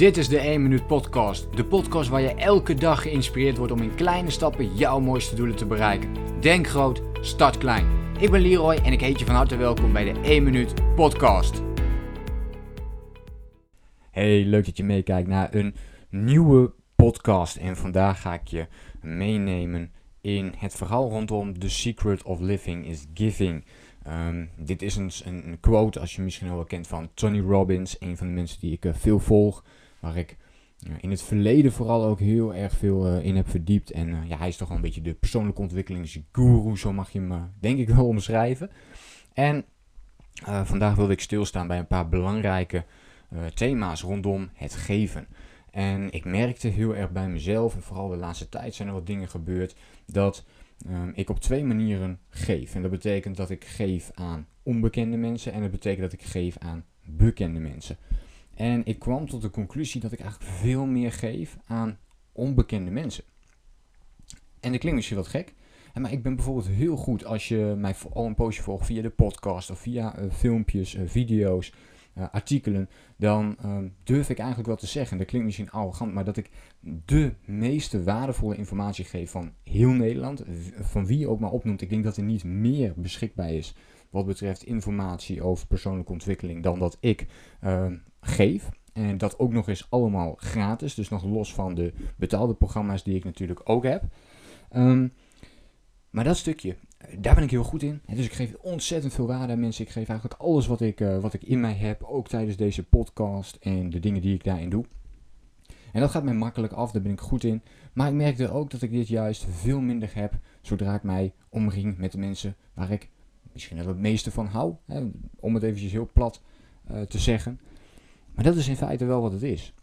Dit is de 1 Minuut Podcast. De podcast waar je elke dag geïnspireerd wordt om in kleine stappen jouw mooiste doelen te bereiken. Denk groot, start klein. Ik ben Leroy en ik heet je van harte welkom bij de 1 Minuut Podcast. Hey, leuk dat je meekijkt naar een nieuwe podcast. En vandaag ga ik je meenemen in het verhaal rondom The Secret of Living is Giving. Um, dit is een, quote, als je misschien wel kent, van Tony Robbins, een van de mensen die ik uh, veel volg, waar ik uh, in het verleden vooral ook heel erg veel uh, in heb verdiept. En ja, hij is toch wel een beetje de persoonlijke ontwikkelingsguru, zo mag je hem denk ik wel omschrijven. En vandaag wilde ik stilstaan bij een paar belangrijke thema's rondom het geven. En ik merkte heel erg bij mezelf, en vooral de laatste tijd zijn er wat dingen gebeurd, dat um, ik op twee manieren geef. En dat betekent dat ik geef aan onbekende mensen en dat betekent dat ik geef aan bekende mensen. En ik kwam tot de conclusie dat ik eigenlijk veel meer geef aan onbekende mensen. En dat klinkt misschien wat gek, maar ik ben bijvoorbeeld heel goed als je mij al een poosje volgt via de podcast of via uh, filmpjes, uh, video's, uh, artikelen, dan uh, durf ik eigenlijk wel te zeggen, dat klinkt misschien arrogant, maar dat ik de meeste waardevolle informatie geef van heel Nederland, van wie je ook maar opnoemt. Ik denk dat er niet meer beschikbaar is wat betreft informatie over persoonlijke ontwikkeling dan dat ik uh, geef. En dat ook nog eens allemaal gratis, dus nog los van de betaalde programma's die ik natuurlijk ook heb. Um, maar dat stukje, daar ben ik heel goed in. Dus ik geef ontzettend veel waarde aan mensen. Ik geef eigenlijk alles wat ik, uh, wat ik in mij heb, ook tijdens deze podcast en de dingen die ik daarin doe. En dat gaat mij makkelijk af, daar ben ik goed in. Maar ik merkte ook dat ik dit juist veel minder heb zodra ik mij omring met de mensen waar ik misschien wel het meeste van hou. Hè, om het eventjes heel plat uh, te zeggen. Maar dat is in feite wel wat het is.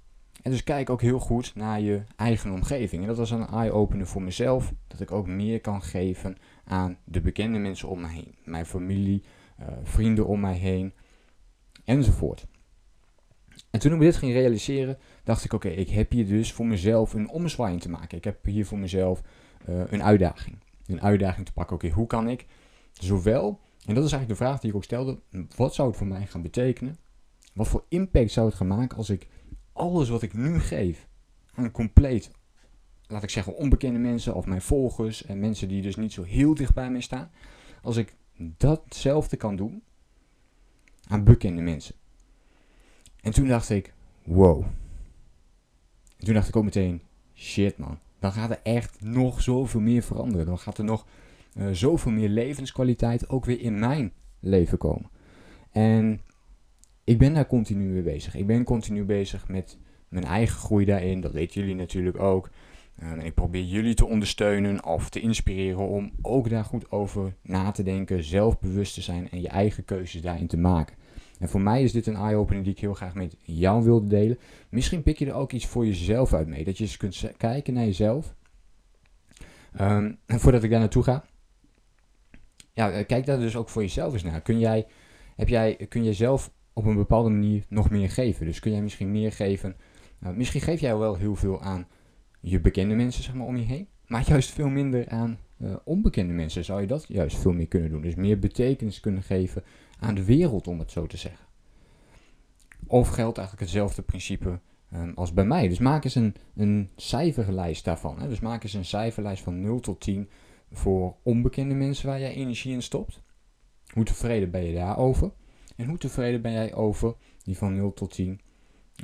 En dus kijk ook heel goed naar je eigen omgeving. En dat was een eye-opener voor mezelf. Dat ik ook meer kan geven aan de bekende mensen om mij heen. Mijn familie, uh, vrienden om mij heen. Enzovoort. En toen ik me dit ging realiseren, dacht ik: oké, ik heb hier dus voor mezelf een omzwaaiing te maken. Ik heb hier voor mezelf uh, een uitdaging. Een uitdaging te pakken. Oké, hoe kan ik zowel, en dat is eigenlijk de vraag die ik ook stelde: wat zou het voor mij gaan betekenen? Wat voor impact zou het gaan maken als ik alles wat ik nu geef aan compleet, laat ik zeggen, onbekende mensen of mijn volgers en mensen die dus niet zo heel dicht bij mij staan, als ik datzelfde kan doen aan bekende mensen. En toen dacht ik, wow. En toen dacht ik ook meteen, shit man, dan gaat er echt nog zoveel meer veranderen. Dan gaat er nog uh, zoveel meer levenskwaliteit ook weer in mijn leven komen. En ik ben daar continu mee bezig. Ik ben continu bezig met mijn eigen groei daarin. Dat weten jullie natuurlijk ook. En ik probeer jullie te ondersteunen of te inspireren om ook daar goed over na te denken, zelfbewust te zijn en je eigen keuzes daarin te maken. En voor mij is dit een eye-opener die ik heel graag met jou wilde delen. Misschien pik je er ook iets voor jezelf uit mee. Dat je eens kunt kijken naar jezelf. Um, en voordat ik daar naartoe ga. Ja, eh, kijk daar dus ook voor jezelf eens naar. Kun jij, heb jij, kun jij zelf op een bepaalde manier nog meer geven. Dus kun jij misschien meer geven. Nou, misschien geef jij wel heel veel aan je bekende mensen zeg maar, om je heen. Maar juist veel minder aan uh, onbekende mensen zou je dat juist veel meer kunnen doen. Dus meer betekenis kunnen geven aan de wereld, om het zo te zeggen. Of geldt eigenlijk hetzelfde principe um, als bij mij. Dus maak eens een, een cijferlijst daarvan. Hè. Dus maak eens een cijferlijst van 0 tot 10 voor onbekende mensen waar jij energie in stopt. Hoe tevreden ben je daarover? En hoe tevreden ben jij over die van 0 tot 10?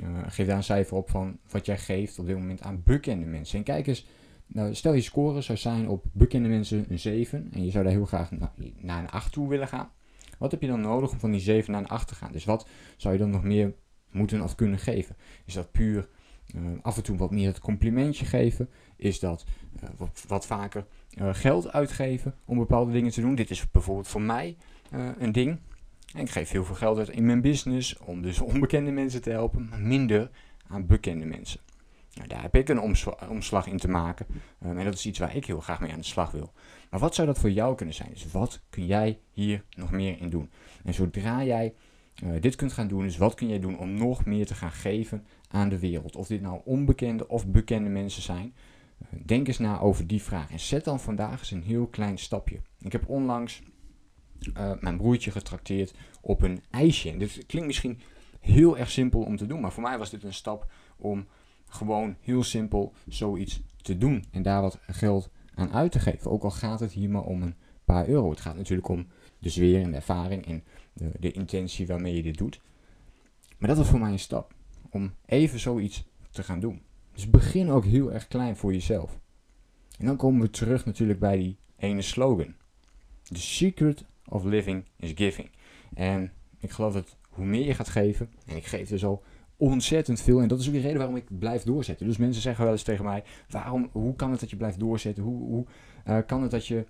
Uh, eh, geef daar een cijfer op van wat jij geeft op dit moment aan bekende mensen. En kijk eens, nou, stel je score zou zijn op bekende mensen een 7 en je zou daar heel graag naar een 8 toe willen gaan. Wat heb je dan nodig om van die 7 naar een 8 te gaan? Dus wat zou je dan nog meer moeten of kunnen geven? Is dat puur af en toe wat meer het complimentje geven? Is dat uh, wat, wat, vaker geld uitgeven om bepaalde dingen te doen? Dit is bijvoorbeeld voor mij een ding. En ik geef heel veel geld uit in mijn business om dus onbekende mensen te helpen, maar minder aan bekende mensen. Nou, daar heb ik een omslag in te maken. En dat is iets waar ik heel graag mee aan de slag wil. Maar wat zou dat voor jou kunnen zijn? Dus wat kun jij hier nog meer in doen? En zodra jij uh, dit kunt gaan doen, dus wat kun jij doen om nog meer te gaan geven aan de wereld? Of dit nou onbekende of bekende mensen zijn. Uh, denk eens na over die vraag. En zet dan vandaag eens een heel klein stapje. Ik heb onlangs uh, mijn broertje getrakteerd op een ijsje. En dit klinkt misschien heel erg simpel om te doen. Maar voor mij was dit een stap om gewoon heel simpel zoiets te doen. En daar wat geld aan uit te geven. Ook al gaat het hier maar om een paar euro. Het gaat natuurlijk om de sfeer en de ervaring en de, de intentie waarmee je dit doet. Maar dat was voor mij een stap. Om even zoiets te gaan doen. Dus begin ook heel erg klein voor jezelf. En dan komen we terug natuurlijk bij die ene slogan. The secret of living is giving. En ik geloof dat hoe meer je gaat geven, en ik geef dus al ontzettend veel. En dat is ook de reden waarom ik blijf doorzetten. Dus mensen zeggen wel eens tegen mij: waarom, hoe kan het dat je blijft doorzetten? Hoe, hoe uh, kan het dat je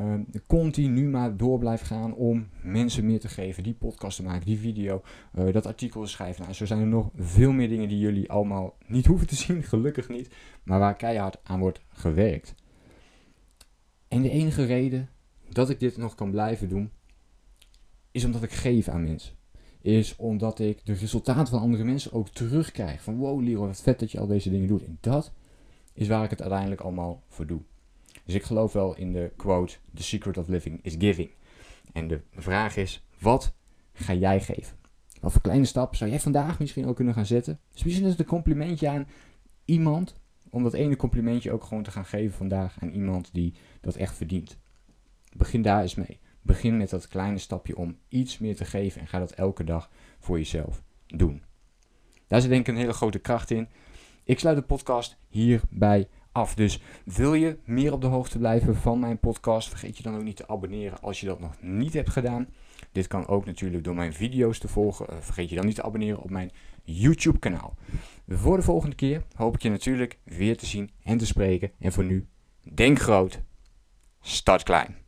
uh, continu maar door blijft gaan om mensen meer te geven, die podcast te maken, die video, uh, dat artikel te schrijven? Nou, zo zijn er nog veel meer dingen die jullie allemaal niet hoeven te zien, gelukkig niet, maar waar keihard aan wordt gewerkt. En de enige reden dat ik dit nog kan blijven doen, is omdat ik geef aan mensen is omdat ik de resultaten van andere mensen ook terugkrijg. Van wow, Liro, wat vet dat je al deze dingen doet. En dat is waar ik het uiteindelijk allemaal voor doe. Dus ik geloof wel in de quote: The secret of living is giving. En de vraag is: wat ga jij geven? Wat voor kleine stap zou jij vandaag misschien ook kunnen gaan zetten? Dus misschien is het een complimentje aan iemand. Om dat ene complimentje ook gewoon te gaan geven vandaag aan iemand die dat echt verdient. Begin daar eens mee. Begin met dat kleine stapje om iets meer te geven en ga dat elke dag voor jezelf doen. Daar zit denk ik een hele grote kracht in. Ik sluit de podcast hierbij Dus wil je meer op de hoogte blijven van mijn podcast, vergeet je dan ook niet te abonneren als je dat nog niet hebt gedaan. Dit kan ook natuurlijk door mijn video's te volgen. Eh, vergeet je dan niet te abonneren op mijn YouTube kanaal. Voor de volgende keer hoop ik je natuurlijk weer te zien en te spreken. En voor nu, denk groot, start klein.